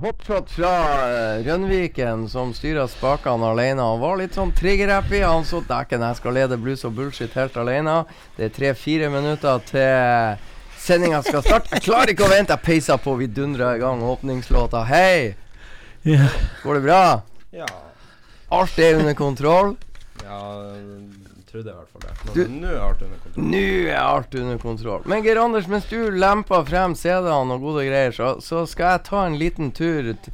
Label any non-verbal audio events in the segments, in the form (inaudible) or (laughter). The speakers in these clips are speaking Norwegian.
hotshot fra uh, Rønviken som styrer spakene alene. Han var litt sånn trigger-happy. Han så dæken, jeg skal lede blues og bullshit helt alene. Det er tre-fire minutter til sendinga skal starte. Jeg klarer ikke å vente. Jeg peiser på. Vi dundrer i gang åpningslåta. Hei! Går det bra? Ja. Alt er under kontroll? Ja, trodde i hvert fall det. Du- Men nå er alt under kontroll. Nå er alt under kontroll. Men Geir Anders, mens du lemper frem CD-ene og gode greier, så, så skal jeg ta en liten tur t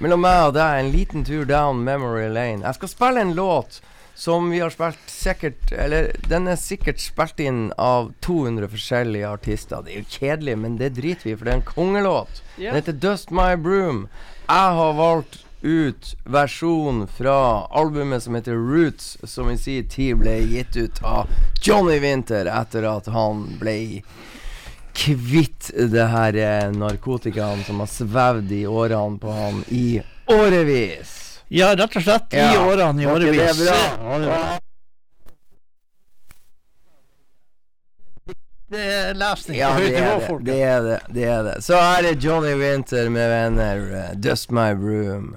mellom meg og deg. En liten tur down memory lane. Jeg skal spille en låt som vi har spilt sikkert Eller den er sikkert spilt inn av 200 forskjellige artister. Det er jo kjedelig, men det driter vi i, for det er en kongelåt. Den heter Dust My Broom. Jeg har valgt ut versjon fra albumet som heter Roots, som i sin tid ble gitt ut av Johnny Winter etter at han ble kvitt det her eh, narkotikaen som har svevd i årene på han i årevis. ja, rett og slett. I Ja. årene i ikke det årevis. bra? Ja, det (laughs) var- Det er lesning Ja, på det høyt nivå, er det. folkens. Det er det. det er det. Så her er Johnny Winter med venner. eh, Dust My Room.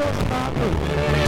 Bolsonaro.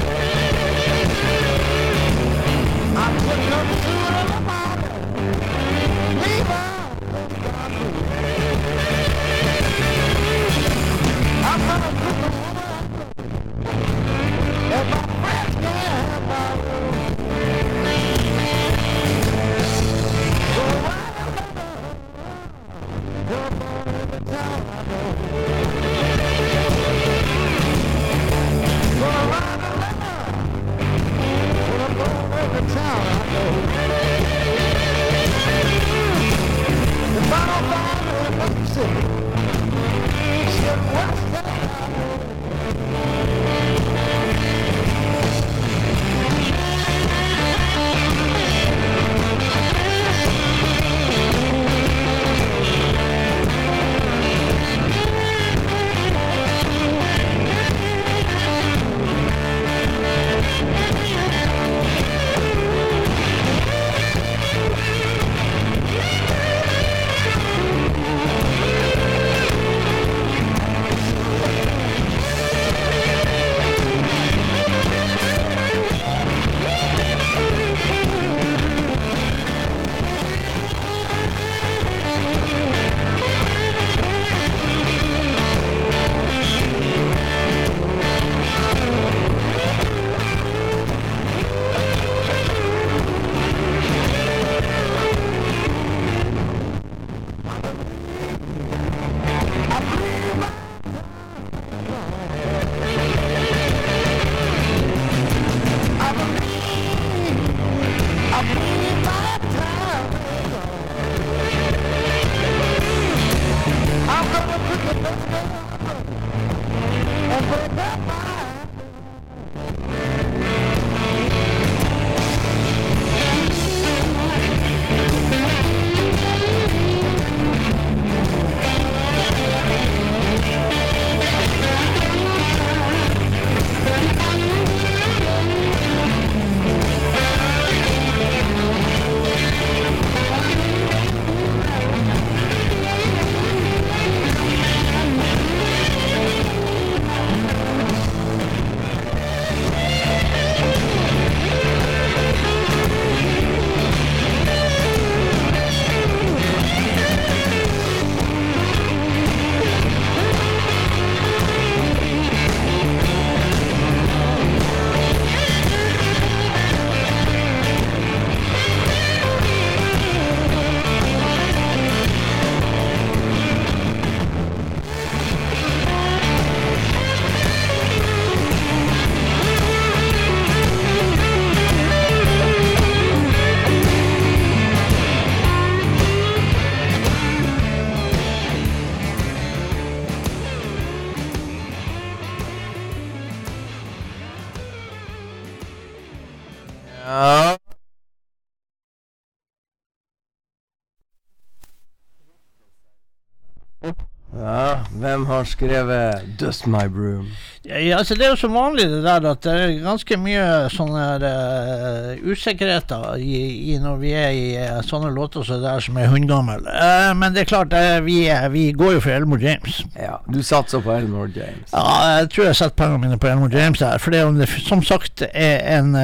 Hvem har skrevet 'Dust My Broom'? Ja, altså Det er jo som vanlig det der at det er ganske mye sånne uh, usikkerheter i, i når vi er i uh, sånne låter som det der som er hundegammel. Uh, men det er klart, vi, vi går jo for Elmore James. Ja, du satser på Elmore James. Ja, jeg tror jeg setter pengene mine på Elmore James der. For det er det som sagt er en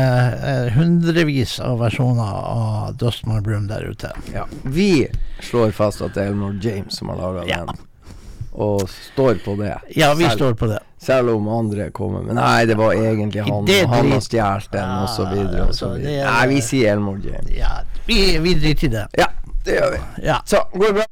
hundrevis av versjoner av Dust My Broom der ute. Ja. Vi slår fast at det er Elmore James som har laga Ja. den, og står på det. Ja, vi Selv- står på det. Selv om andre kommer med Nei, det var egentlig han, Det han har stjålet den, og så videre og så altså, videre. er- Nei, vi sier Elmore James. Ja, vi, vi driter i det. Ja, det gjør vi. Ja. Så, går det bra?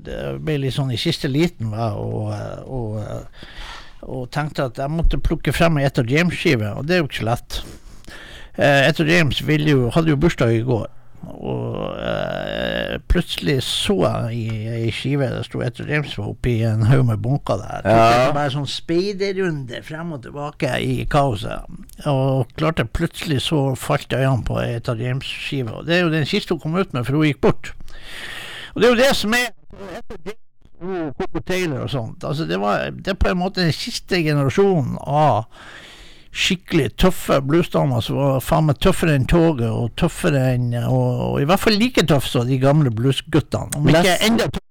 Det ble litt sånn i siste liten, va, og, og, og tenkte at jeg måtte plukke frem ei Etter James-skive, og det er jo ikke så lett. Eh, Etter James ville jo, hadde jo bursdag i går, og eh, plutselig så jeg i ei skive det sto Etter James var oppi en haug med bunker der. Ja. var Bare sånn speiderrunde frem og tilbake i kaoset. Og klarte plutselig så falt øynene på ei Etter James-skive, og det er jo den siste hun kom ut med, for hun gikk bort. Og det er jo det som er og Coco Taylor og sånt. Altså det, var, det er på en måte den siste generasjonen av skikkelig tøffe bluesdamer som var faen meg tøffere enn toget, og tøffere enn og, og i hvert fall like tøff som de gamle bluesguttene. Om ikke enda tøffere.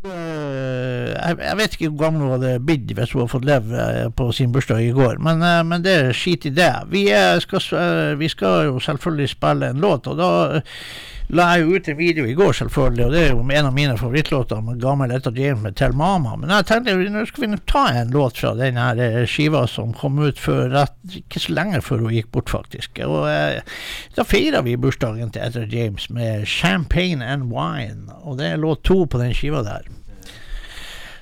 Jeg, vet ikke hvor gammel hun hadde blitt hvis hun hadde fått leve eh, på sin bursdag i går, men, eh, men det er skit i det. Vi, eh, skal, vi skal jo selvfølgelig spille en låt, og da la jeg jo ut en video i går, selvfølgelig, og det er jo en av mine favorittlåter med gammel James med Tell Mama. Men jeg tenkte nå skal vi ta en låt fra den her eh, skiva som kom ut for rett, ikke så lenge før hun gikk bort, faktisk. Og eh, da feira vi bursdagen til Etta James med Champagne and Wine, og det er låt to på den skiva der.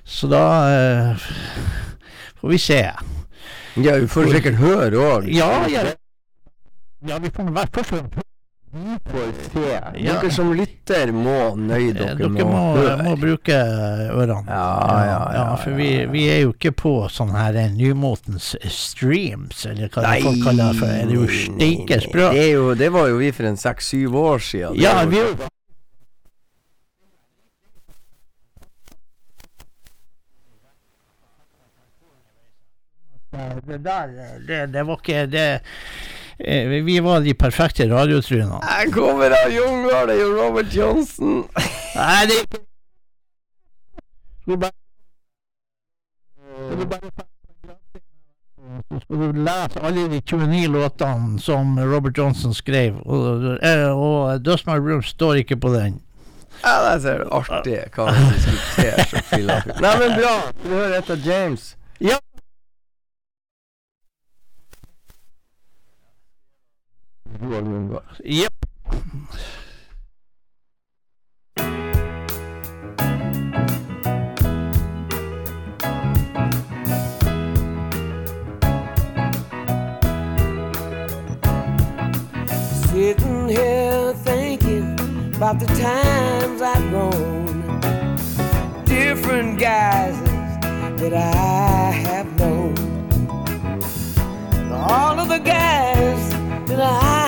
Så da eh, får vi se. Ja, vi får sikkert høre òg. Ja, ja. ja vi får være først får se. Ja. Dere som lytter må nøye Eh, dere, Dere må, må bruke ørene. Ja, ja, ja, for vi, vi er jo ikke på sånn her eh, nymotens streams, eller hva nei, folk kaller det for. Det er jo steike sprø. Det, det var jo vi for en seks-syv år siden. Det Ja, vi er jo Det der, det, det var ikke det eh, Vi var de perfekte radiotrynene. Jeg kommer av Jungård, det er jo Robert Johnson. Nei, det Skal du bare så skal du lese alle de 29 låtene som Robert Johnson skrev, og, eh, og Dust My Room står ikke på den. Ja, der ser du. Artig. Hva vi diskuterer så. Nei, men bra. Du hører et av James? Ja. Jepp. Sitting here thinking about the times I've grown, different guises that I have known, all of the guys that I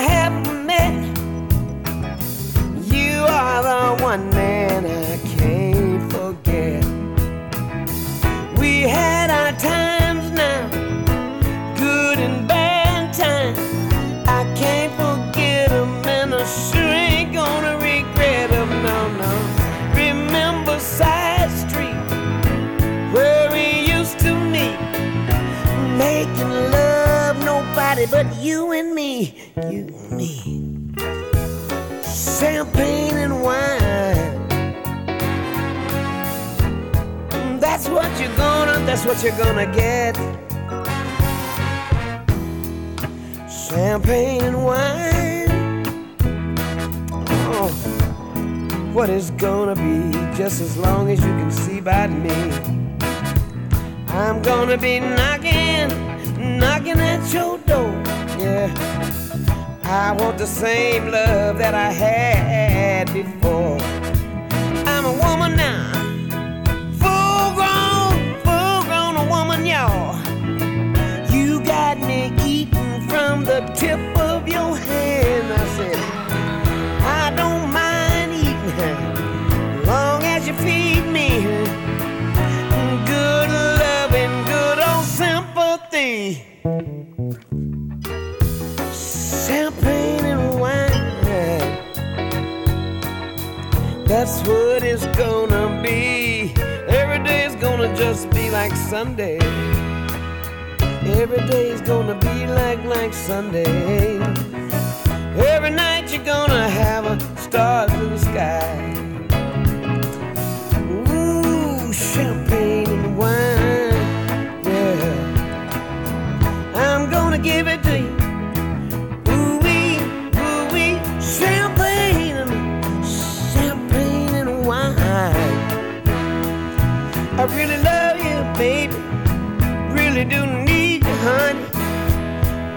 The one man I can't forget. We had our times now, good and bad times. I can't forget 'em and I sure ain't gonna regret 'em, no, no. Remember Side Street where we used to meet, making love, nobody but you and me, you and me. Champagne and wine. That's what you're gonna, that's what you're gonna get. champagne and wine. Oh, what is gonna be just as long as you can see by me. I'm gonna be knocking, knocking at your door. Yeah, I want the same love that I had before. I'm a woman now, full grown, full grown woman, y'all. You got me eating from the tip of your hand. I said, That's what it's gonna be. Every day's gonna just be like Sunday. Every day's gonna be like like Sunday. Every night you're gonna have a stars in the sky. Ooh, champagne and wine. Yeah. I'm gonna give it I really love you, baby. Really do need you, honey.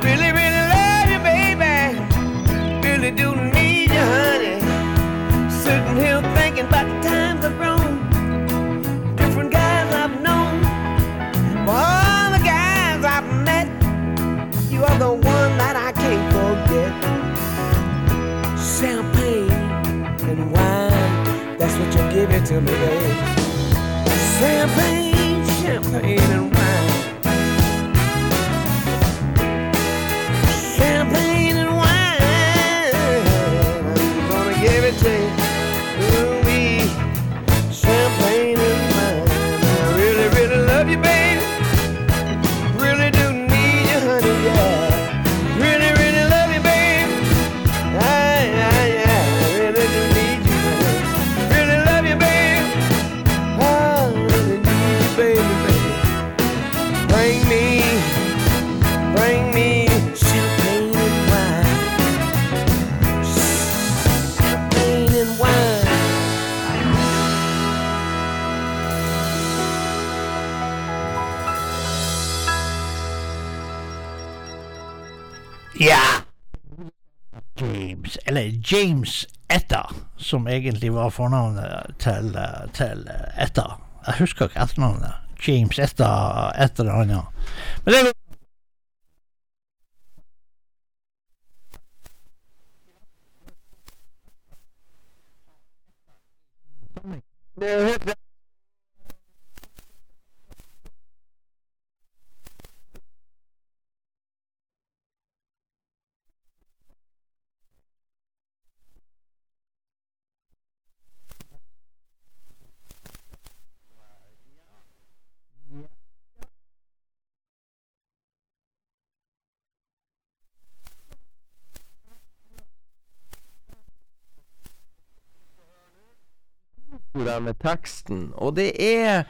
Really, really love you, baby. Really do need you, honey. Sitting here thinking about the times I've grown. Different guys I've known. All the guys I've met, you are the one that I can't forget. Champagne and wine, that's what you're giving to me, babe. Champagne, champagne and wine. James, Etta, som egentlig var fornavnet til, til Etta. Jeg husker ikke etternavnet. James Etta et eller annet. Men det Det er helt der med teksten, og det er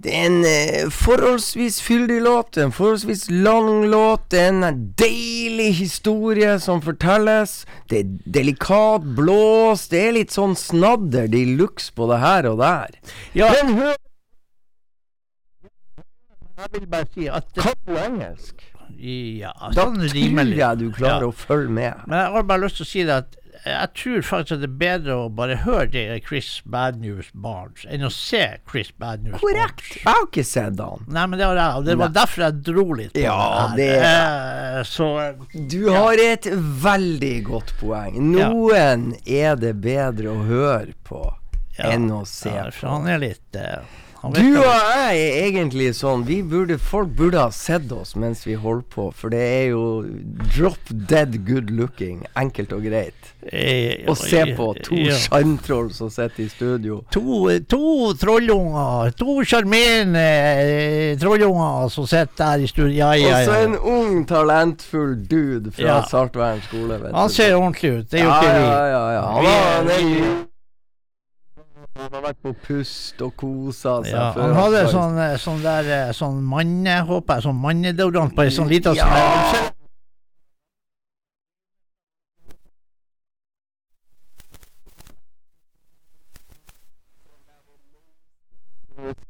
det er en eh, forholdsvis fyldig låt, en forholdsvis lang låt. Det er en deilig historie som fortelles. Det er delikat blås. Det er litt sånn snadder de luxe på det her og der. Ja, Men hør, jeg vil bare si at kan du engelsk? Ja, Da sånn tror jeg du klarer Ja. å følge med. Men jeg har bare lyst til å si det at jeg tror faktisk at det er bedre å bare høre det Chris Bad News Barnes enn å se Chris Bad News Korrekt. Barnes. Jeg har ikke sett han. Nei, men det var jeg, og det var derfor jeg dro litt på Ja, det det- her. Eh, Så Du har et veldig godt poeng. Noen er det bedre å høre på ja, enn å se ja. For han er litt uh, han Du og jeg er egentlig sånn vi burde, Folk burde ha sett oss mens vi holder på, for det er jo drop dead good looking. Enkelt og greit. Eh, Å se på to ja. sjarmtroll som sitter i studio. To, to trollunger, to sjarmerende eh, trollunger som sitter der i studio. Ja, ja, Og så en ung, talentfull dude fra Ja. Saltvern skole. Han ser ordentlig ut, det er jo ikke vi. ja, ja, ja. Han har, han, han har vært på pust og kosa seg Ja, han hadde sånn, eh, sånn der eh, sånn manne, håper jeg, sånn mannedeodorant på ei sånn lita Ja. smell.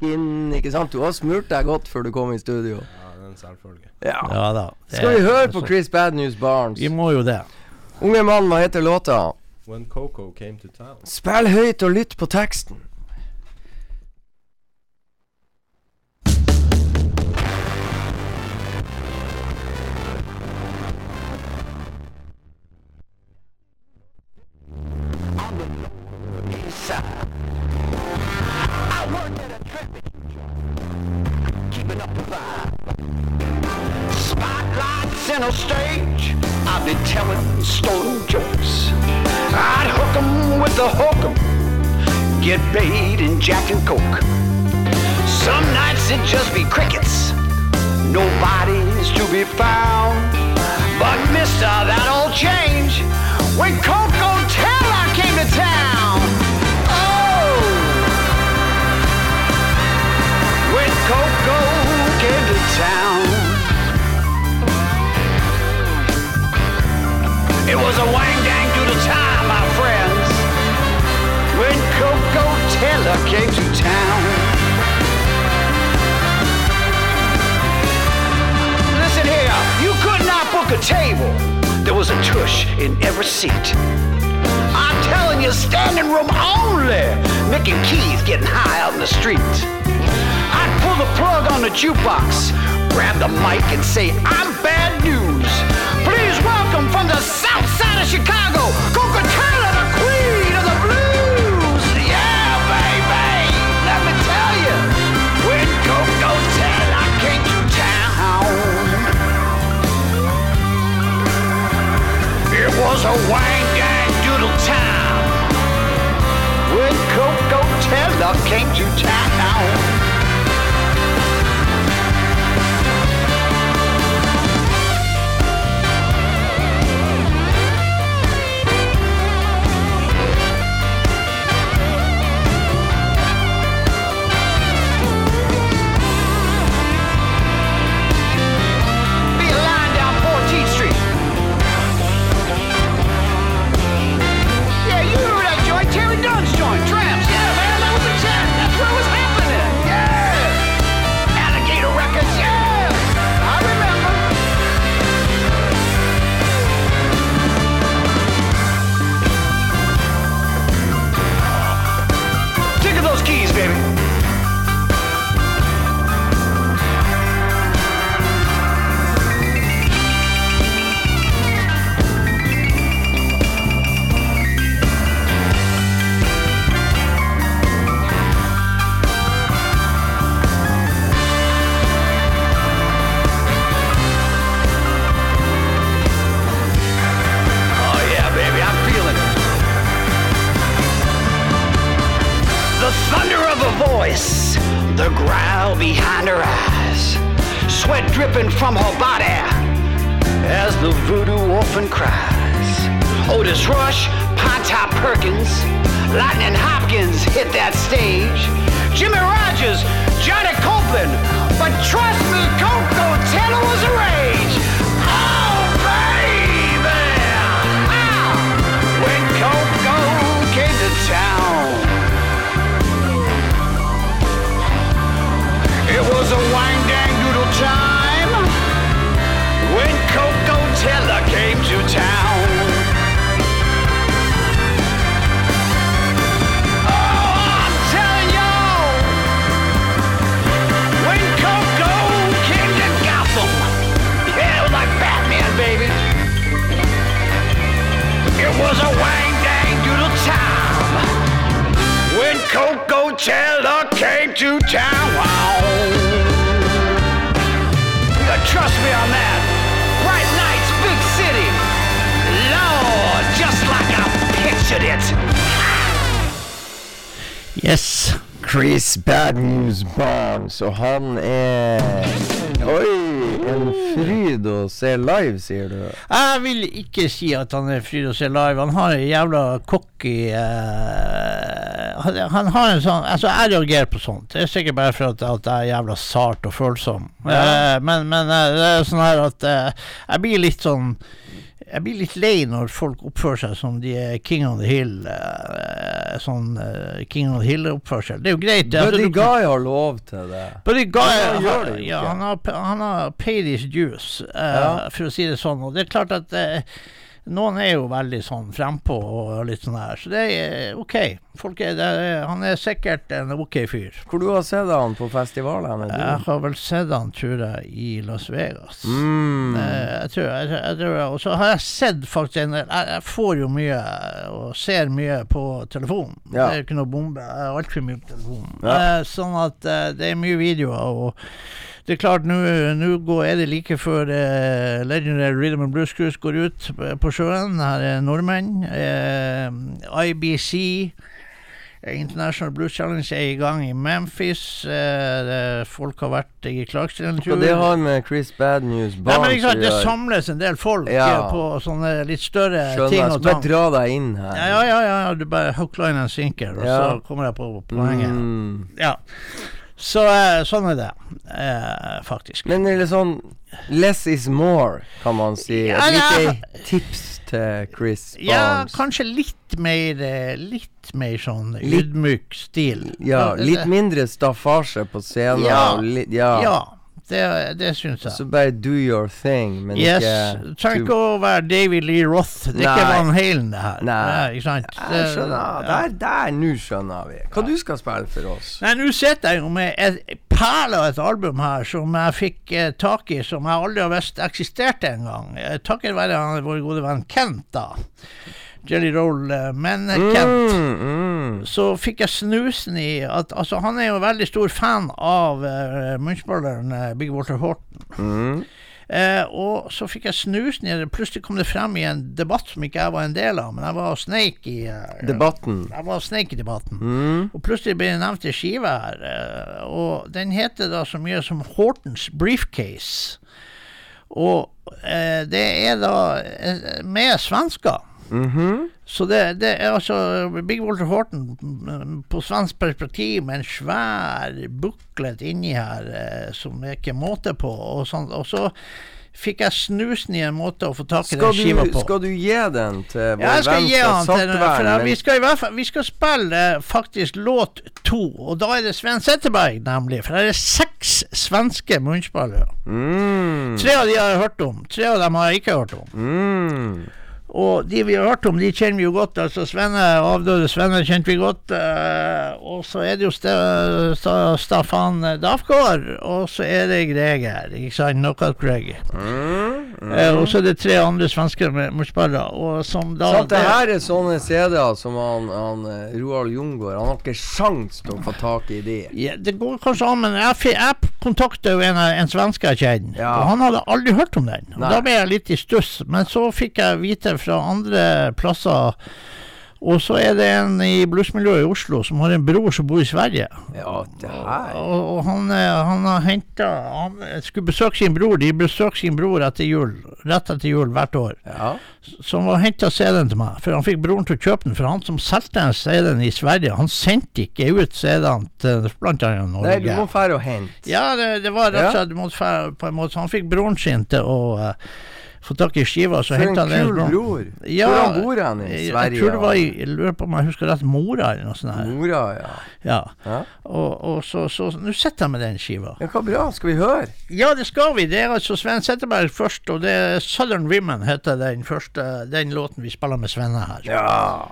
Skin, ikke sant? Du har smurt deg godt før du kom i studio. Ja, det er en selvfølge. Ja. Ja da. det Skal vi høre på Chris Bad News Barnes? Vi må jo det. Unge mann, hva heter låta? When Coco came to town. Spill høyt og lytt på teksten. Spotlights in a stage, I'd be telling stolen jokes. I'd hook 'em with the hook 'em, get bait in Jack and Coke. Some nights it'd just be crickets, nobody's to be found. But mister, that all change, when Coco It was a wang dang the time, my friends, when Coco Taylor came to town. Listen here, you could not book a table. There was a tush in every seat. I'm telling you, standing room only. Mickey Keith getting high out in the street. I'd pull the plug on the jukebox, grab the mic and say, I'm bad news. Please welcome from the south side of Chicago, Coca-Cola, the queen of the blues. Yeah, baby, let me tell you, when Coco Taylor came to town, it was a wang gang doodle time. When Coco Taylor came to town. Og han er Oi, en fryd å se live, sier du. Jeg vil ikke si at han er fryd å se live. Han har en jævla cocky uh, han, han har en sånn Altså, jeg reagerer på sånt. Det er sikkert bare for at, at jeg er jævla sart og følsom. Eh, men men uh, det er sånn her at eh, jeg blir litt sånn jeg blir litt lei når folk oppfører seg som de er King on the Hill. eh, sånn eh, King on the Hill-oppførsel. Det er jo greit. Buddy Altså, Guy har lov til det. Buddy Guy Ja, han har, ja, han, har, han har paid his dues, uh, Ja. for å si det sånn. Og det er klart at eh, Noen er jo veldig sånn frempå og litt sånn her, så det er OK. Folk er, det er, han er sikkert en OK fyr. Hvor du har sett han på festivalene? Jeg har vel sett han, tror jeg, i Las Vegas. Mm. Eh, Jeg tror, jeg, jeg tror Og så har jeg sett faktisk en del jeg, jeg får jo mye og ser mye på telefonen. Ja. Det er jo ikke noe bombe. Jeg har altfor mye på telefonen. Ja. Eh, sånn at eh, det er mye videoer. og det er klart, nå er det like før eh, Legendary Rhythm and Blues Cruise går ut på sjøen. Her er nordmenn. Eh, IBC, eh, International Blues Challenge, er i gang i Memphis. Eh, folk har vært i Clarksdale en tur. Det har med Chris Bad News Barnes liksom, Det samles en del folk Ja. eh, på sånne litt større Skjønner. ting og bare dra deg inn her. Ja, ja, ja, ja, du bare hook, line and sinker, og så kommer jeg på poenget. Mm. Ja. Så eh, sånn er det, eh, faktisk. Men er litt sånn Less is more, kan man si. Ja, ja. lite tips til Chris Ja, kanskje litt mer eh, Litt mer sånn ydmyk stil. Ja, litt mindre staffasje på scenen. Ja. litt- ja. Ja, det, det syns jeg. Så bare do your thing, men Yes. ikke Trenger ikke å være David Lee Roth. Det er ikke Van Halen, det her. Nei. Nei ikke sant? Jeg skjønner. ja. Der, der, nå skjønner vi. Hva du skal spille for oss? Nei, nå sitter jeg jo med et perle av et album her som jeg fikk eh, tak i, som jeg aldri har visst eksisterte engang. Eh, takket være vår gode venn Kent, da. Jelly Roll. Eh, men eh, Kent Mm, mm. så fikk jeg snusen i at Altså, han er jo veldig stor fan av uh, munchballeren uh, Big Walter Horton. Mm. Uh, og så fikk jeg snusen i det. Plutselig kom det frem i en debatt som ikke jeg var en del av, men jeg var sneik i Debatten. Jeg var sneik i debatten. Mm. Og plutselig ble det nevnt en skive her, og den heter da så mye som Hortons Briefcase. Og eh, det er da med svensker. Mhm. Så det, det er altså Big Walter Horton mm, på svensk perspektiv med en svær buklet inni her eh, som er ikke måte på. Og, sånt. og så fikk jeg snusen i en måte å få tak i Skal den skiva på. skal du gi den til vår Ja, jeg skal venn gi han til den, for Saltvern? vi skal i hvert fall Vi skal spille eh, faktisk låt to, og da er det Sven Setteberg, nemlig. For det er seks svenske munnspillere. Mm. Tre av de har jeg hørt om, tre av dem har jeg ikke hørt om. Mm. Og de vi har hørt om, de kjenner vi jo godt. Altså Svenne, avdøde Svenne kjente vi godt. eh, og så er det jo Staffan Dafgård, og så er det Greger. Ikke sant? Knockout Greg. Mm. Eh, og så er det tre andre svensker med Og som det her er sånne CD-er som han, han eh, Roald Jungård Han har ikke sjans til å få tak i de. Ja, det går kanskje an, men jeg, jeg kontakta jo en, en svenske jeg kjenner, Ja. og han hadde aldri hørt om den. Og Nei. da ble jeg litt i stuss, men så fikk jeg vite fra andre plasser og så er det en i bluesmiljøet i Oslo som har en bror som bor i Sverige. Ja, det her Og, og han, eh, han har henta Han skulle besøke sin bror. De besøker sin bror etter jul, rett etter jul hvert år. Ja. Så han henta CD-en til meg, for han fikk broren til å kjøpe den. For han som solgte den CD-en i Sverige, han sendte ikke ut CD-en til bl.a. Norge. Nei, du må dra og hente. Ja, det, det var rett og slett fære på en måte. Han fikk broren sin til å eh, få tak i skiva. Så For en kul en, bror. Ja, Hvor han bor han i Sverige? Jeg tror det var i Jeg lurer på om jeg husker rett Mora eller noe sånt. her Mora, ja. Ja. Ja. Og, og så, så Nå sitter jeg med den skiva. ja. Hva bra. Skal vi høre? Ja, det skal vi. Det er altså Sven Zetterberg først, og det er Southern Women heter den første Den låten vi spiller med Svenne her. Ja.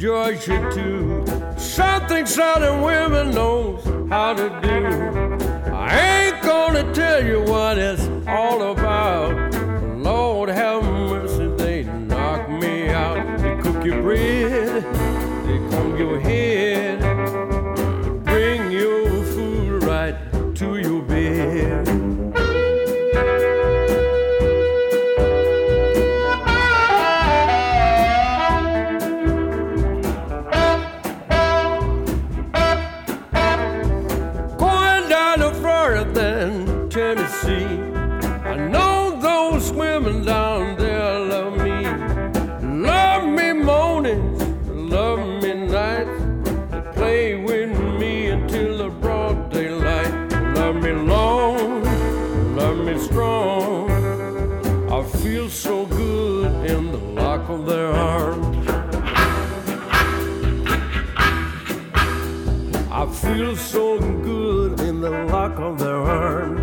Georgia too. Something Southern women knows how to do. I ain't gonna tell you what it's all about. Lord have mercy, they knock me out. They cook your bread, they comb your head, lock of their arms.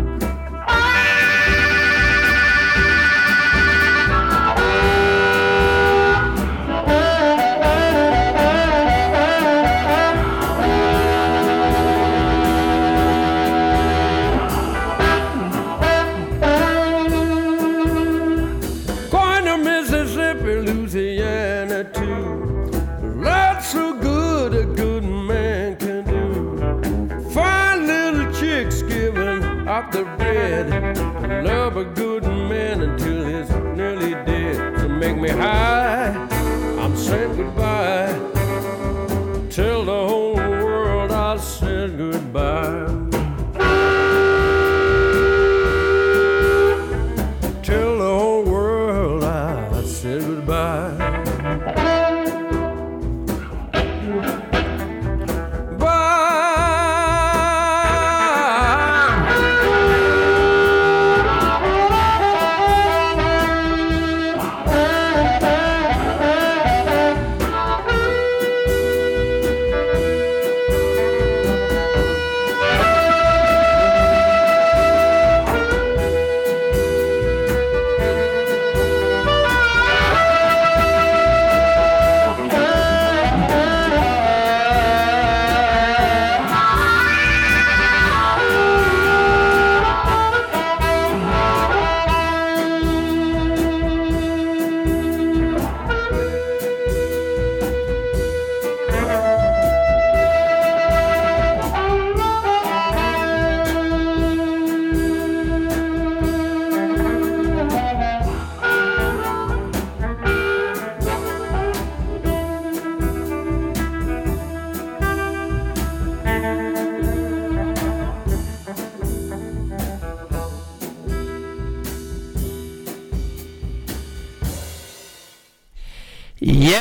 Ja.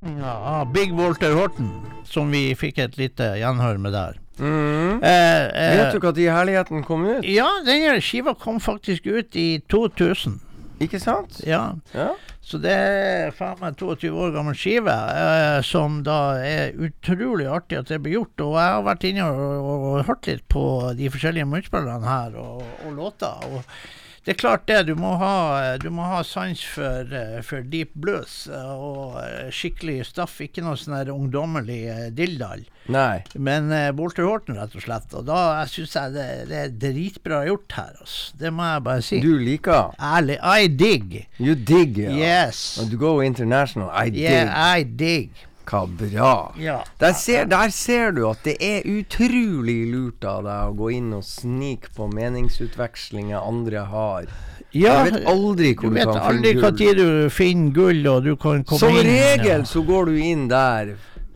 Ja, av Big Walter Horton, som vi fikk et lite gjenhør med der. Mm. Eh, eh, Vet du når herligheten kom ut? Ja, denne skiva kom faktisk ut i 2000. Ikke sant? Ja, Ja. Så det er faen meg 22 år gammel skive, eh, som da er utrolig artig at det blir gjort. Og jeg har vært inne og, og, og hørt litt på de forskjellige munnspillerne her og, og låter. Og det er klart det, du må ha, du må ha sans for, eh, for deep blues eh, og eh, skikkelig staff. Ikke noe sånn ungdommelig dilldall. Nei. Men uh, Horten, rett og slett. Og da syns jeg det, det er dritbra gjort her, altså. Det må jeg bare si. Du liker Ærlig. I dig. You dig, ja. Yes. Og du go international. I dig. Yeah, I dig. Hva bra. Ja. Der ser, der ser du at det er utrolig lurt av deg å gå inn og snike på meningsutvekslinger andre har. Ja, du vet aldri hvor du, vet kan finne når gull. du finner gull, og du kan komme Som inn regel ja. så går du inn der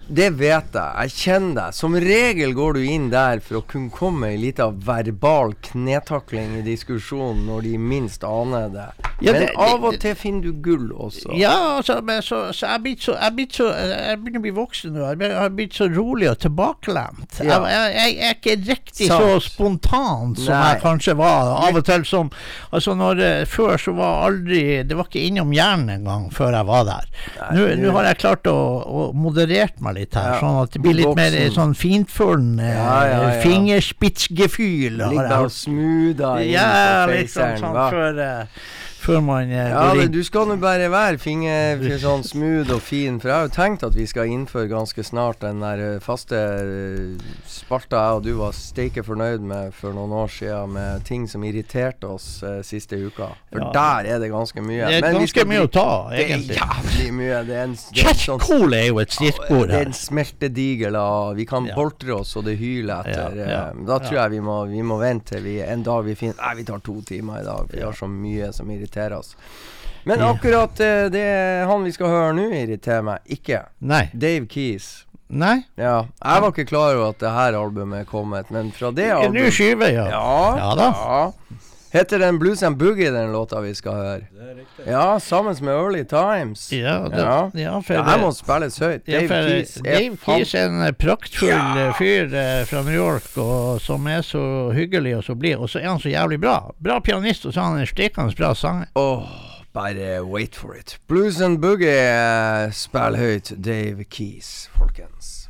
Det vet jeg. Jeg kjenner deg. Som regel går du inn der for å kunne komme i litt av verbal knetakling i diskusjonen når de minst aner det. Ja, Men det- av og til finner du gull også. Ja, altså, men så, så jeg, er er begynner å bli voksen nå. Jeg har blitt så rolig og tilbakelent. Ja. Jeg, jeg, jeg er ikke riktig Sant. så spontan som Nei. jeg kanskje var. Av og til som Altså, når eh, Før så var aldri Det var ikke innom hjernen engang før jeg var der. Nå har jeg klart å, å moderere meg litt her, sånn at det blir litt mer sånn fintfølende Ja, ja, ja. fingerspitzgefühl. Litt smoother inn Ja, liksom faceren, sånn før, eh, før man eh, Ja, men du skal nå bare være finger (laughs) sånn smooth og fin, for jeg har jo tenkt at vi skal innføre ganske snart den der eh, faste eh, spalta jeg og du var steike fornøyd med for noen år siden, med ting som irriterte oss eh, siste uka. For Ja. der er det ganske mye. Det er Men ganske mye mye å ta, ta, Det er jævlig mye. Det er en, det er sånn er jo et stikkord det er en smeltedigel av Vi kan Ja. boltre oss, og det hyler etter. Ja, ja, eh, da tror jeg vi må, vi må vente til vi en dag vi finner Nei, vi tar to timer i dag, vi Ja. har så mye som irriterer oss. Men akkurat eh, det han vi skal høre nå, irriterer meg ikke. Nei. Dave Keys. Nei. Ja, jeg var ikke klar over at det her albumet er kommet, men fra det albumet En ny skive, ja. Ja, ja da. Ja. Heter den Blues and Boogie, den låta vi skal høre? Det er riktig. Ja, sammen med Early Times. Ja, det, ja. ja, for det her må spilles høyt. Dave ja, Keys Dave Keys er en praktfull eh, fyr eh, fra New York, og, som er så hyggelig og så blid. Og så er han så jævlig bra. Bra pianist, og så er han en stikkende bra sanger. Oh. Bare wait for it. Blues and boogie, eh, spill høyt Dave Keys, folkens.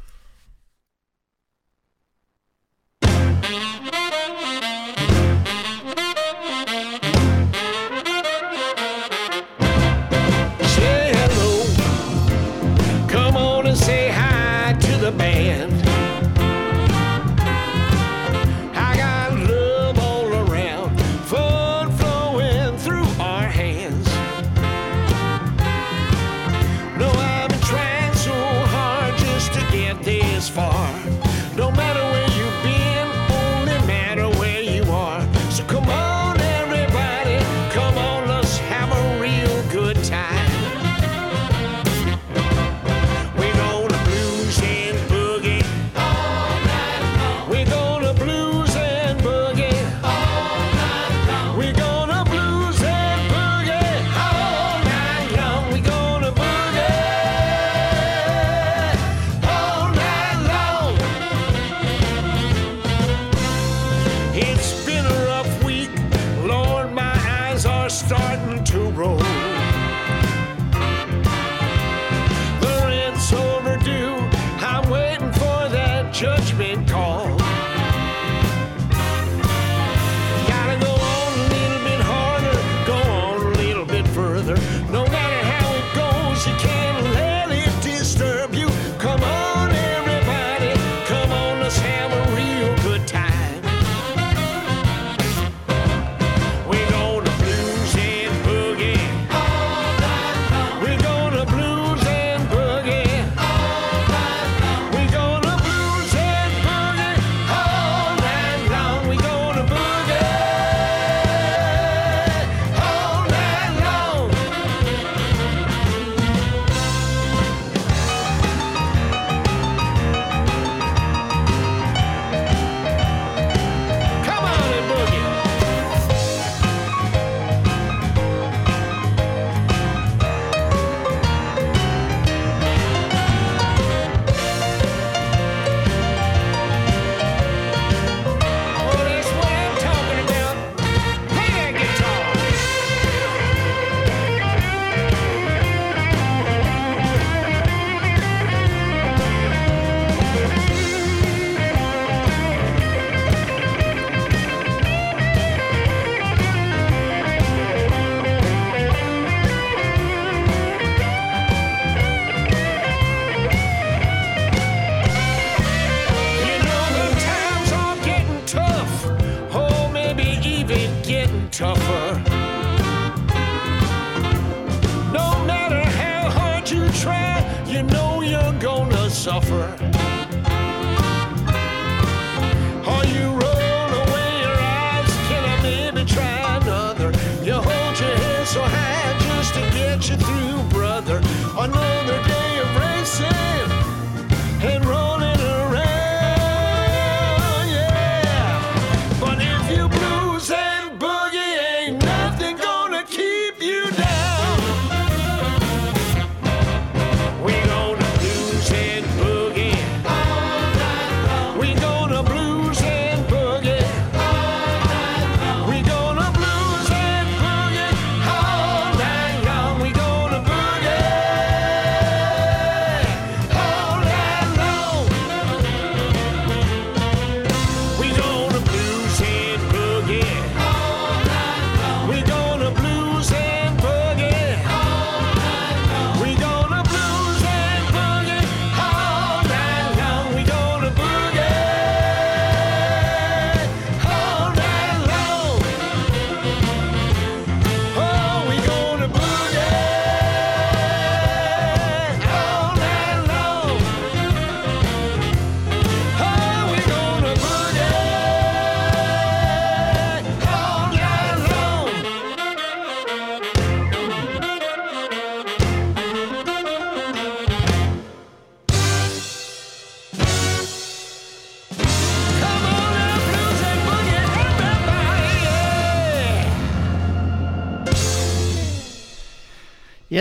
know you're gonna suffer.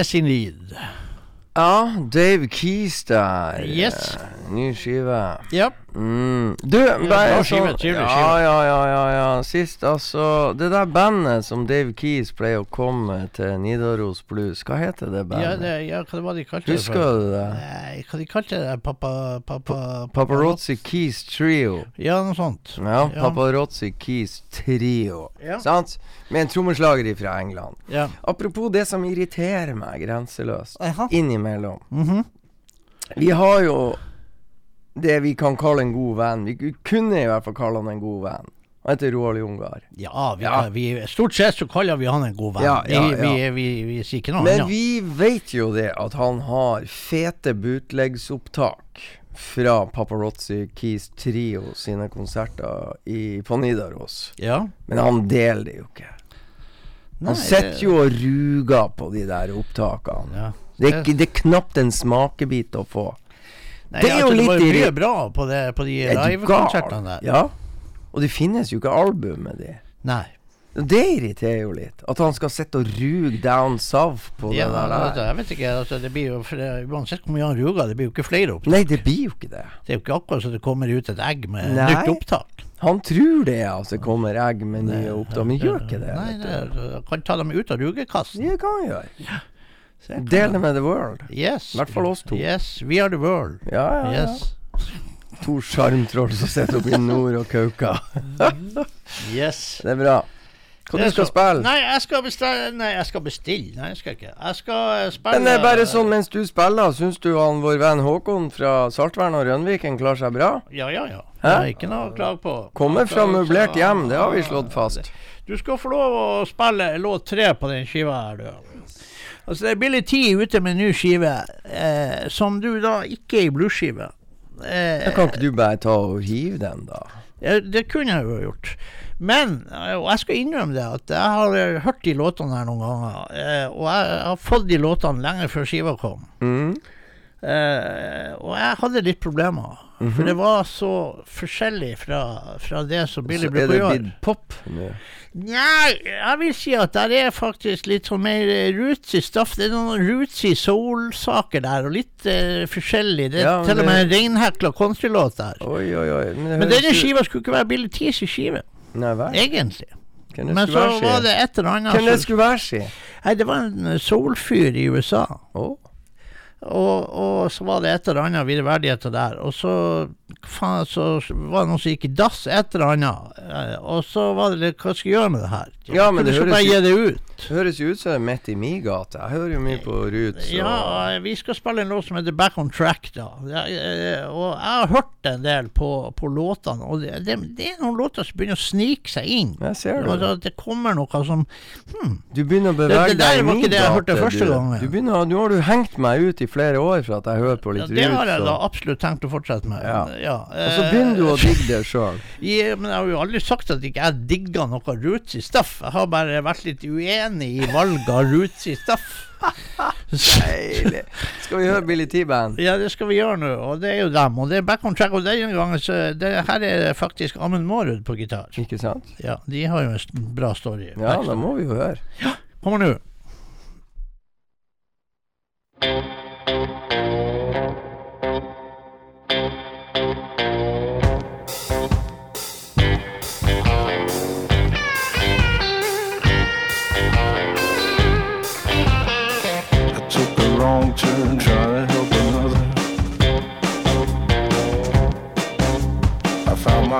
Sånn indeed. ja, skive. ja, ja, ja, ja. Sist, altså Det der bandet som Dave Keys pleier å komme til Nidaros Blues, hva heter det Ja, bandet? det, ja, hva var det de kalte det? Husker du det? Nei, hva de kalte det? Paparazzi Keys Trio. Ja, noe sånt. Ja, Ja. Paparazzi Keys Trio. Ja. Sant? Med en trommeslager fra England. Ja. Apropos det som irriterer meg grenseløst innimellom. Mhm. Vi har jo det vi kan kalle en god venn. Vi kunne i hvert fall kalle han en god venn. Han heter Roald Jungar. Ja, vi, Ja. vi, stort sett så kaller vi han en god venn. Ja, ja, Vi, vi, vi, vi, sier ikke noe annet. Men vi vet jo det at han har fete bootleggsopptak fra Paparazzi Keys Trio sine konserter i, på Nidaros. Ja. Men han deler det jo ikke. Nei, Han sitter jo og ruger på de der opptakene. Det er, det er knapt en smakebit å få. Nei, det er jo altså, litt Det var mye bra på, det, på de Er livekonsertene der. Ja. Og det finnes jo ikke album med de. Nei. Det irriterer jo litt. At han skal sitte og ruge down south på Ja, det der. altså, jeg vet ikke, altså, det blir jo det, Uansett hvor mye han ruger, det blir jo ikke flere opptak. Nei, det blir jo ikke det. Det er jo ikke akkurat så det kommer ut et egg med Nei. nytt opptak. Han tror det, altså. Kommer egg med nye opptak, men gjør ikke det. Nei, det, du. kan ta dem ut av rugekassen. Det kan han gjøre. Så jeg kan- Del det med the world. Yes. I hvert fall oss to. Yes, we are the world. Ja, ja, ja. Yes. To sjarmtroll som sitter oppe i nord og kauker. (laughs) Yes. Det er bra. Hva du skal du spille? Nei, jeg skal bestille Nei, jeg skal bestille. Nei, jeg skal ikke. Jeg skal eh, spille Men det er bare sånn mens du spiller, syns du han vår venn Håkon fra Saltvern og Rønviken klarer seg bra? Ja, ja, ja. Hæ? Det er ikke noe å klage på. Kommer fra møblert hjem, det har vi slått fast. Du skal få lov å spille låt tre på den skiva her, du. Altså, det er Billy T ute med ny skive, eh, som du da ikke er i bluesskive. Eh, Da kan ikke du bare ta og hive den, da? Ja, det kunne jeg jo gjort. Men, eh, og jeg skal innrømme det, at jeg har eh, hørt de låtene her noen ganger. eh, Og jeg har fått de låtene lenge før skiva kom. Mm. Eh, og jeg hadde litt problemer. For det var så forskjellig fra, fra det som Billy Så er det litt blitt pop? Nei, jeg vil si at der er faktisk litt sånn mer eh, rootsy stuff. Det er noen rootsy soul-saker der, og litt eh, forskjellig. Det er Ja, til og med en reinhekla countrylåt der. Oi, oi, oi. Men, Men denne skiva skulle ikke være Billy Tees skive, Nei hva? egentlig. Men så var det et eller annet Hvem det skulle være, si? Nei, det var en soul-fyr i USA. Å, Og, og så var det et eller annet videreverdigheter der. Og så, faen, så var det noen som gikk i dass, et eller annet. Eh, Og så var det litt Hva skal jeg gjøre med det her? Ja, men det høres bare gi det ut. høres jo ut som det er midt i min gate. Jeg hører jo mye på Roots. og- Ja, vi skal spille en låt som heter Back on Track, da. Eh, og jeg har hørt en del på, på låtene, og det, det, det er noen låter som begynner å snike seg inn. Jeg ser det. Altså, det kommer noe som hmm. Du begynner å bevege deg det der deg Det var ikke det jeg gate. hørte første gangen. Du begynner, nå har du hengt meg ut i flere år for at jeg hører på litt ja, Det har jeg da absolutt tenkt å fortsette med. Ja. Og og så begynner du å digge det sjøl. (laughs) Ja, men jeg har jo aldri sagt at ikke jeg digger noe rootsy stuff. Jeg har bare vært litt uenig i valget av rootsy stuff. Deilig. Skal vi høre Billy T-band? Ja, det skal vi gjøre nå, og det er jo dem. Og det er back on track. Og denne gangen så det her er faktisk Amund Mårud på gitar. Ikke sant? Ja, de har jo en bra story. Ja, da må vi jo høre. Ja, Kommer nå.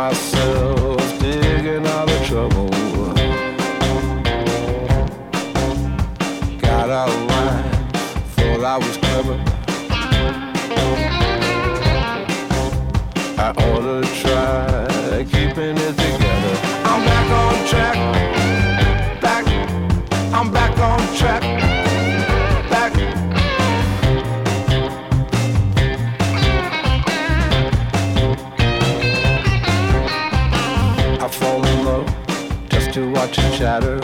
Myself digging out of trouble. Got out of line, thought I was clever. Chatter.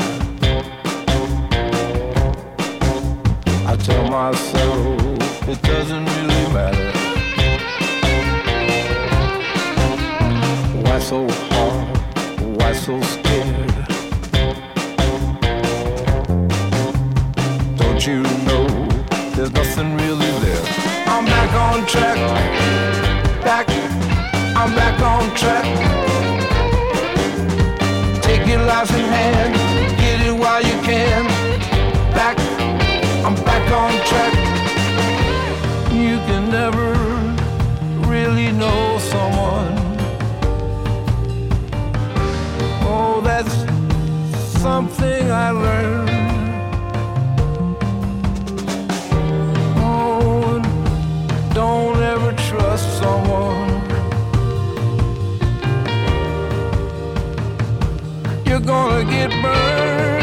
I tell myself it doesn't really matter. Why so hard? Why so scared? Don't you know there's nothing really there. I'm back on track. Back, I'm back on track. Lives in hand, get it while you can. Back, I'm back on track. You can never really know someone. Oh, that's something I learned. Gonna get burned.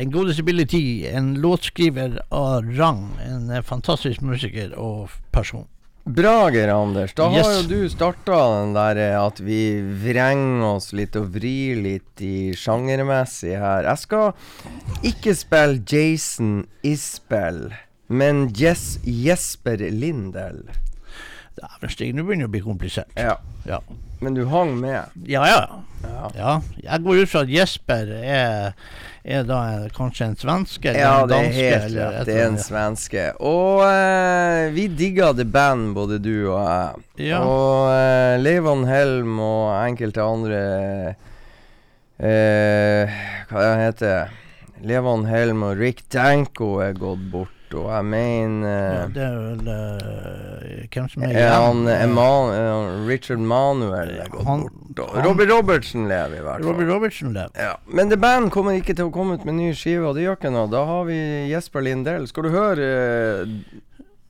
Den godeste Billy T. En låtskriver av rang. En eh, fantastisk musiker og person. Bra, Geir Anders. Da har jo du starta den der eh, at vi vrenger oss litt og vrir litt i sjangermessig her. Jeg skal ikke spille Jason Isbell, men Jess Jesper Lindell. Dæven Stig, nå begynner det å bli komplisert. Ja. Ja. Men du hang med. Ja, ja. Ja. ja. Jeg går ut fra at Jesper er, er da kanskje en svenske eller Ja, det er helt eller rett. Det er en svenske. Og eh, vi digga The Band, både du og jeg. Ja. Og eh, Leivan Helm og enkelte andre eh, Hva det Levan Helm og Rick Danko er gått bort, og jeg mener Ja, det er vel uh, Hvem som er han, igjen? Eman, eh, Richard Manuel er gått Han- bort. Og Robbie Robertsen lever i hvert fall. Robert Robertsen lever. Ja, Men The Band kommer ikke til å komme ut med ny skive, og det gjør ikke noe. Da har vi Jesper Lindell. Skal du høre uh,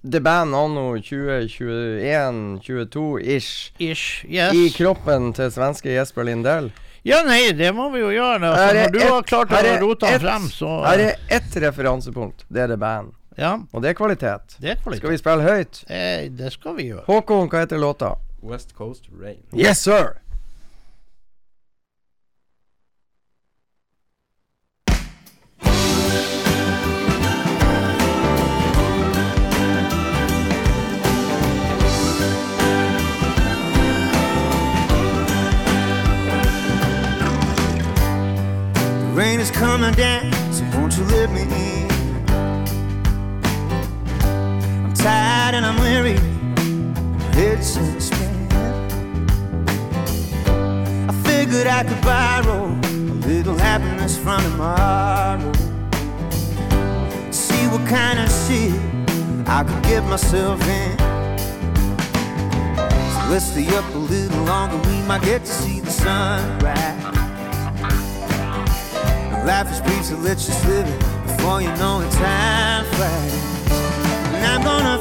The Band anno 2021-22-ish Ish. Yes. i kroppen til svenske Jesper Lindell? Ja, nei, det må vi jo gjøre. Altså, når du et, har klart å rote han frem, så Her er ett referansepunkt. Det er The Band. Ja, Og det er kvalitet. det er kvalitet. Skal vi spille høyt? Eh, det skal vi gjøre. Håkon, hva heter låta? West Coast Rain. Yes, sir! The rain is coming down, so won't you let me in? And I'm weary, in spin. I figured I could borrow a little happiness from tomorrow. See what kind of shit I could get myself in. So let's stay up a little longer, we might get to see the sunrise. Life is brief, so let's just live it before you know it. Time flies, and I'm gonna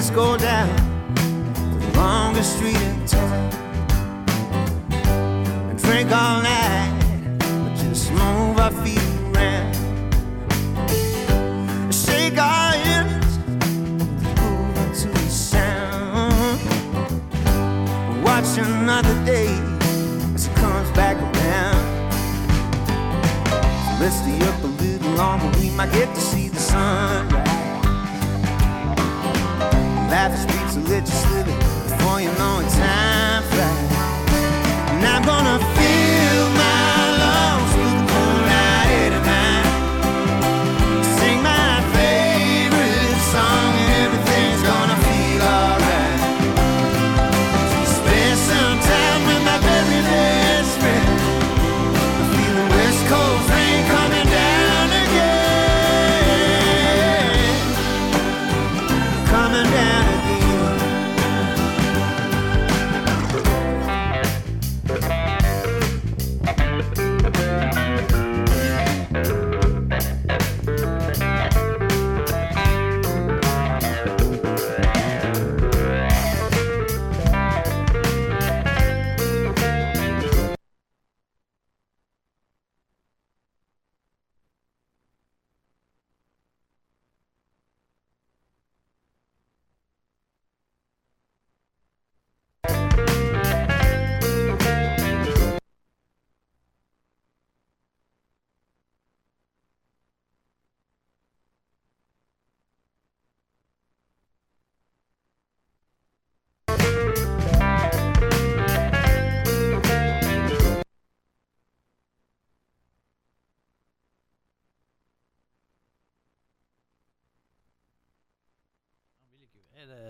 always go down the longest street in town and drink all night, but just move our feet around. Shake our hips, move to the sound. Watch another day as it comes back around. So let's stay up a little longer, we might get to see the sunrise. Life is so let live it before you know it. Time flies, and I'm gonna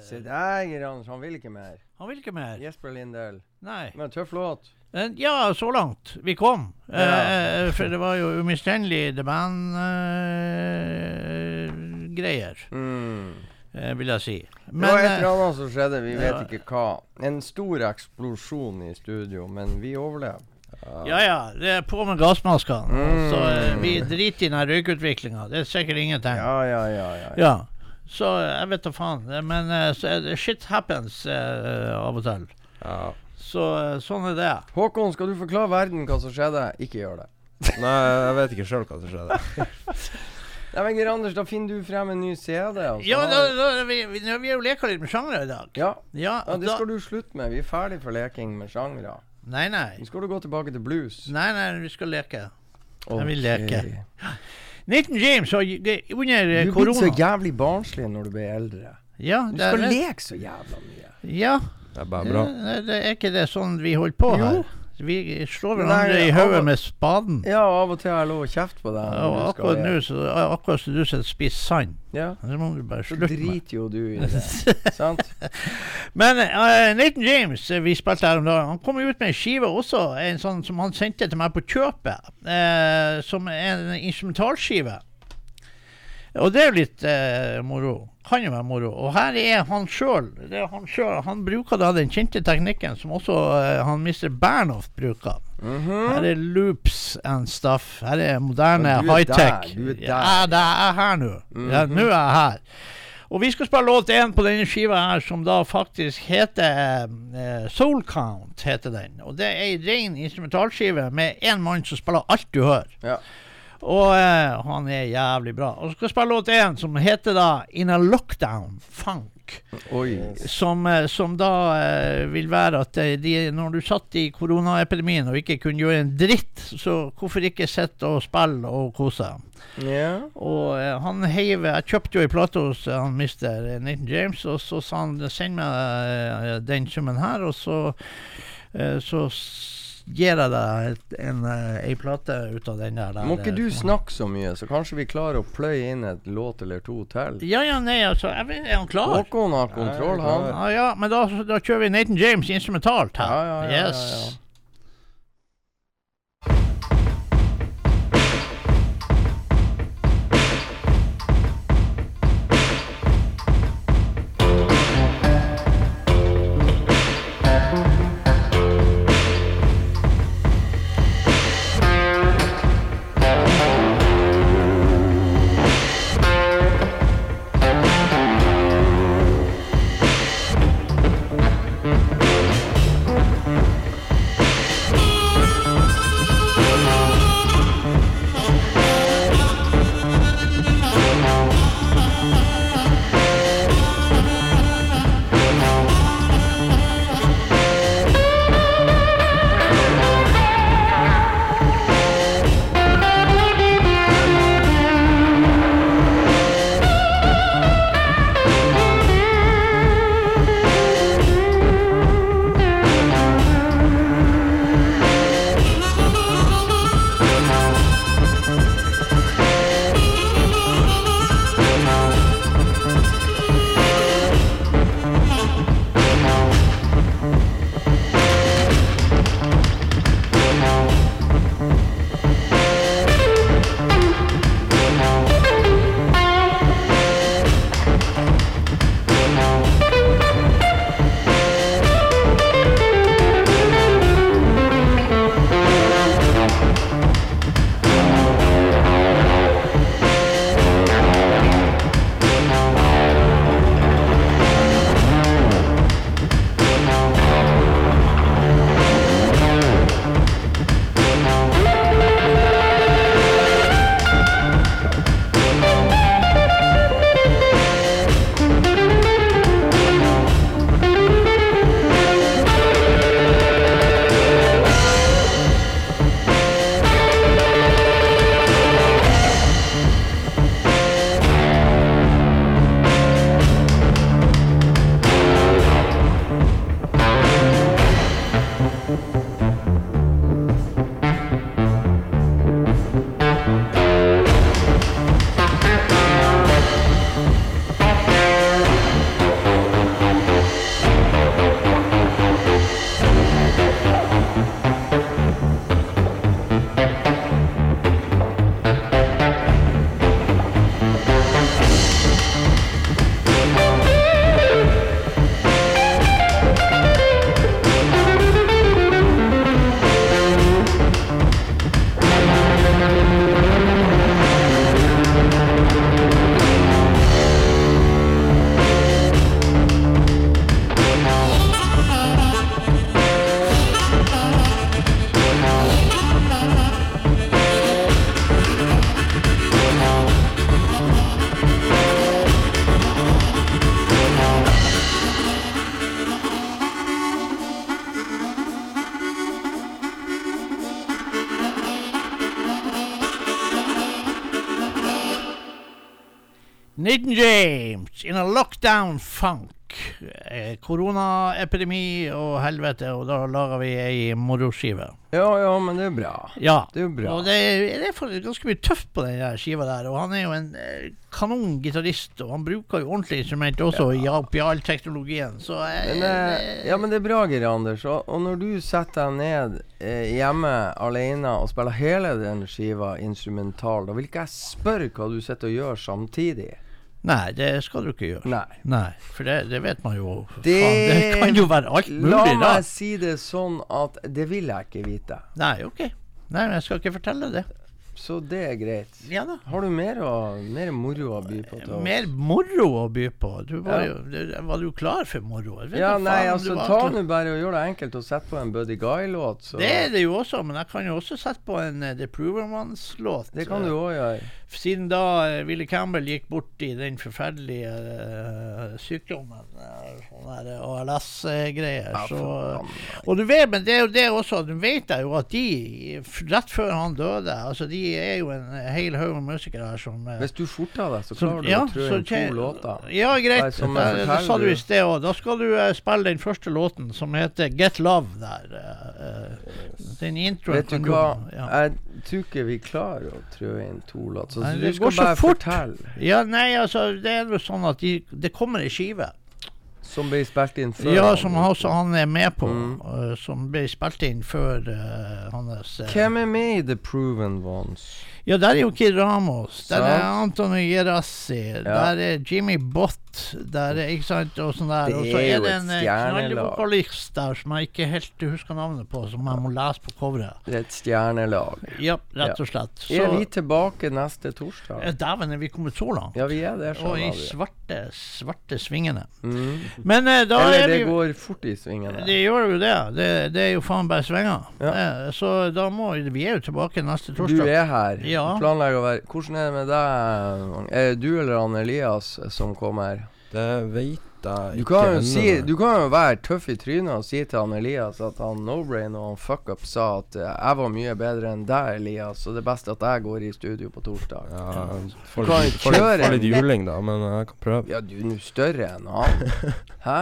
Se der, Geir Anders. Han vil ikke mer. Han vil ikke mer. Jesper Lindell. Nei. Men tøff låt. Eh, Ja, så langt. Vi kom. Ja. Eh, eh, for det var jo umistenkelig The Band-greier, Mm. eh, vil jeg si. det var et eh, eller annet som skjedde, vi vet ja. ikke hva. En stor eksplosjon i studio, men vi overlevde. Ja ja, det er på med gassmaskene. Mm. Så eh, vi driter i den røykutviklinga. Det er sikkert ingenting. Ja, ja, ja. ja. Så eh, jeg vet da faen. Eh, Men det, shit happens uh, av og til. Ja. Så sånn er det. Håkon, skal du forklare verden hva som skjedde? Ikke gjør det. (laughs) Nei, jeg vet ikke sjøl hva som skjedde. (laughs) Nei, men Anders, da finner du frem en ny CD. og Ja, da, da, vi, vi, vi har jo leka litt med sjangre i dag. ja. Ja, ja, det da, skal du slutte med. Vi er ferdig for leking med sjangre. Nei, nei. Nå skal du gå tilbake til blues. Nei, nei, vi skal leke. Ok. vil leke. (laughs) Nathan James under korona Du blir så jævlig barnslig når du blir eldre. Ja, Du skal leke så jævla mye. ja Det er bare bra. det, det er ikke det sånn vi holder på Jo. her. Vi slår hverandre i hodet med spaden. Ja, og av og til har jeg lov å kjefte på deg. Ja, akkurat nå så akkurat som du sitter og spiser sand. Ja, Det må du bare så slutte med. driter jo du i (laughs) det. sant? Men uh, Nathan James, eh, vi spilte her om dagen, han kom ut med en skive også, en sånn som han sendte til meg på kjøpet, uh, som en instrumentalskive. Og det er jo litt eh, moro. Kan jo være moro. Og her er han sjøl. Han, han bruker da den kjente teknikken som også eh, han Mr. Bernhoft bruker. Mhm. Her er loops and stuff. Her er moderne er high-tech. Ja, det er her nå. Ja, Mhm. nå er jeg her. Og vi skal spille låt én på denne skiva her, som da faktisk heter eh, Soul Count. heter den. Og det er ei ren instrumentalskive med én mann som spiller alt du hører. Ja. Og eh, han er jævlig bra. Og så skal jeg spille låt én som heter da In a Lockdown Funk. Som, eh, som da eh, vil være at de, når du satt i koronaepidemien og ikke kunne gjøre en dritt, så hvorfor ikke sitte og spille og kose deg? Ja. Og han heiv Jeg kjøpte jo ei plate hos han mister Nathan James, og så sa han send meg den summen her, og så så gir jeg deg en, eh, ei plate ut av den der. der Må ikke eh, du snakke så mye, så kanskje vi klarer å pløye inn et låt eller to til? Ja, ja, nei, altså jeg vet, Er han klar? Håkon har kontroll, han. Ja, ja, men da, da kjører vi Nathan James instrumentalt her. Ja, ja, ja, ja, yes. Lockdown funk. Eh, Koronaepidemi og helvete, og da lager vi ei moroskive. Ja, ja, men det er bra. Ja. Det er bra. Og det er, det er ganske mye tøft på den skiva der. Og han er jo en eh, kanon gitarist, og han bruker jo ordentlige instrument også i oppi all teknologien. Så jeg, Men, eh, ja, men det er bra, Geir Anders. Og, og når du setter deg ned eh, hjemme alene og spiller hele den skiva instrumental, da vil ikke jeg spørre hva du sitter og gjør samtidig. Nei, det skal du ikke gjøre. Nei. Nei, for det, det vet man jo. Det- Faen, det kan jo være alt mulig, da. meg si det sånn at det vil jeg ikke vite. Nei, ok. Nei, men jeg skal ikke fortelle det. Så det er greit. Ja da. Har du mer, å, mer moro å by på? til oss? Mer moro å by på. Du var, Ja. jo, du, var du klar for moro? Ja, nei, faen altså ta nå bare og gjør det enkelt og sett på en Buddy Guy-låt. Det er det jo også, men jeg kan jo også sette på en uh, The Prover Ones-låt. Det kan du òg gjøre. Siden da uh, Willy Campbell gikk bort i den forferdelige uh, sykdommen, uh, sånn ALS-greier, Ja, så. Og du vet, men det er jo det også, du vet jeg jo at de, rett før han døde Altså, de er jo en hel haug med musikere som eh, Hvis du forter deg, så som- klarer du ja, å trø inn to låter. Ja, greit. Som det, det sa du du. i sted òg. Da skal du uh, spille den første låten, som heter Get Love der. Uh, eh, den introen Vet du hva, Ja. jeg tror ikke vi klarer å trø inn to låter. Så Nei, du det skal går så bare fort. fortelle. ja, nei, altså, det er jo sånn at de, det kommer ei skive. Som ble spilt inn før. Ja, som også han er med på. Mm. eh, som ble spilt inn før uh, hans uh, Hvem er med i The Proven Ones? Ja, der er jo Kid Ramos. Der er Antonio Gerassi. Der er Jimmy Bott. Der er ikke sant, og sånn der. Og så er det et en eh, stjernelag. knallvokalist der som jeg ikke helt husker navnet på, som jeg må lese på coveret. Det er et stjernelag. Ja, rett og slett. Så Er vi tilbake neste torsdag? Eh, Dæven, er vi kommet så langt? Ja, vi er det. Og i svarte, svarte svingene. Mm. Men eh, da Eller er det går fort i svingene. Det gjør jo det. Det, det er jo faen bare svinger. Ja. Eh, Så da må Vi er jo tilbake neste torsdag. Du er her. Ja. Planlegger å være Hvordan er det med deg? Er det du eller han Elias som kommer? Det veit jeg Du kan jo si. Du kan jo være tøff i trynet og si til han Elias at han No-Brain og han Fuck Up sa at eh, jeg var mye bedre enn deg, Elias, så det er best at jeg går i studio på torsdag. Ja, du kan jo kjøre får litt juling, da, men jeg kan prøve. Ja, du er nå større enn han. (laughs) Hæ?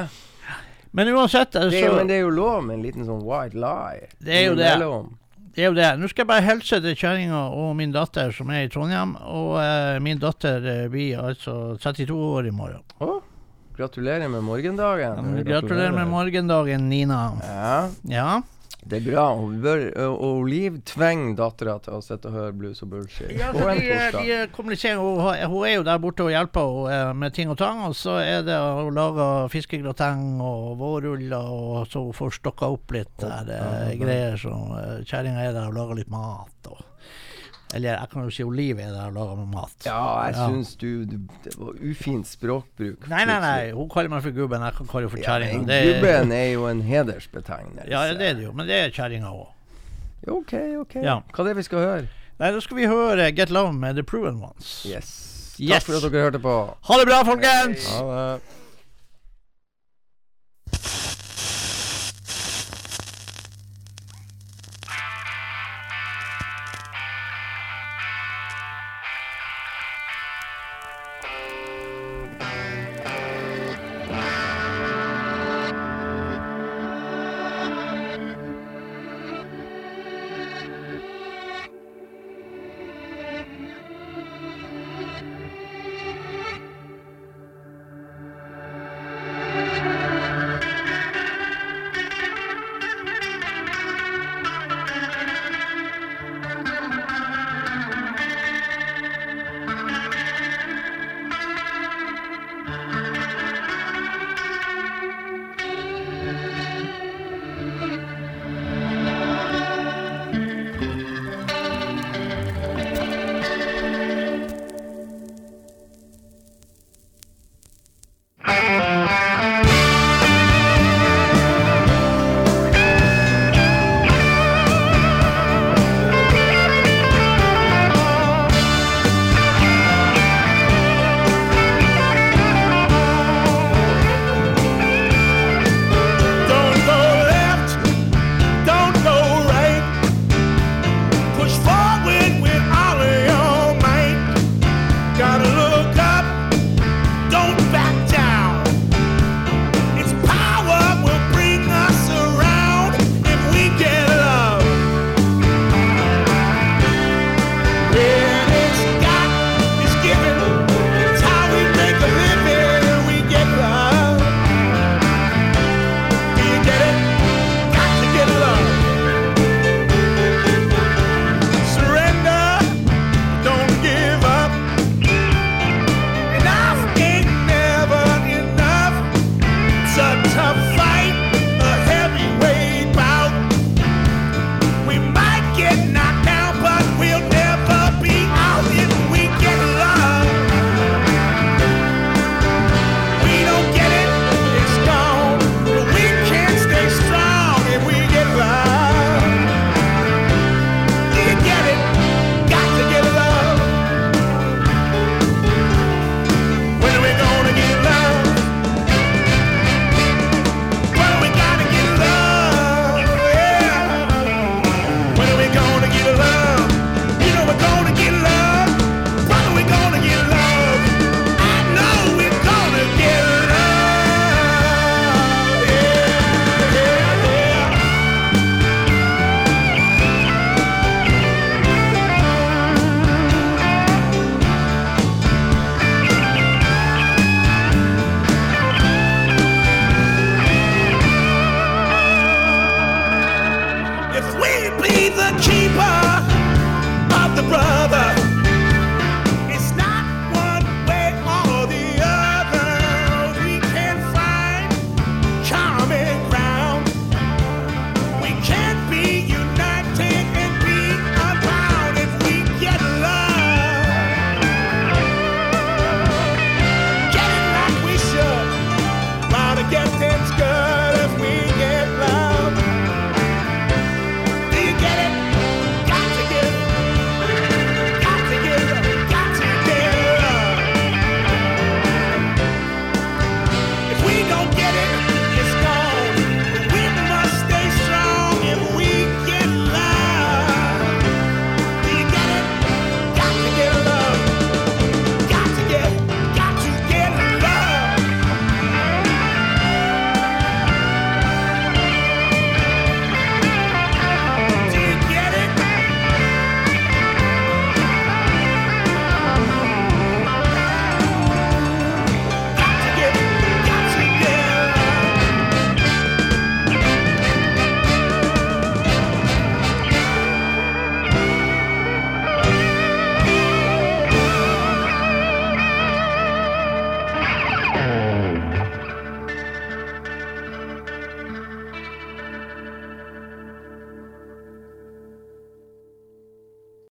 Men uansett, altså, Det er, men det er jo lov med en liten sånn white lie. Det er jo det. Innimellom. Det er jo det. Nå skal jeg bare hilse til kjerringa og min datter som er i Trondheim. Og eh, min datter eh, blir altså 32 år i morgen. Oh, gratulerer med morgendagen. Gratulerer med morgendagen, Nina. Ja, Ja. Det er bra. Hun bør, og Liv tvinger dattera til å sitte og høre blues og bullshit Ja, en de, eh, de eh, kommuniserer, hun, hun er jo der borte og hjelper henne eh, med ting og tang. Og så er det å lage fiskegrateng og vårruller, og så hun får stokka opp litt der, eh, greier. Så kjerringa er der og lager litt mat. Og, eller jeg kan jo si Oliv er der og lager mat. Ja, jeg Ja. syns du, du Det var ufint språkbruk. Nei, nei, nei. Hun kaller meg for gubben. Jeg kan kalle henne for kjerringa. Ja, Gubben er jo en hedersbetegnelse. Ja, det er det jo. Men det er kjerringa òg. OK, OK. Ja. Hva er det vi skal høre? Nei, da skal vi høre Get Love med The Proven Ones. Yes. Yes. Takk for at dere hørte på. Ha det bra, folkens! Ha det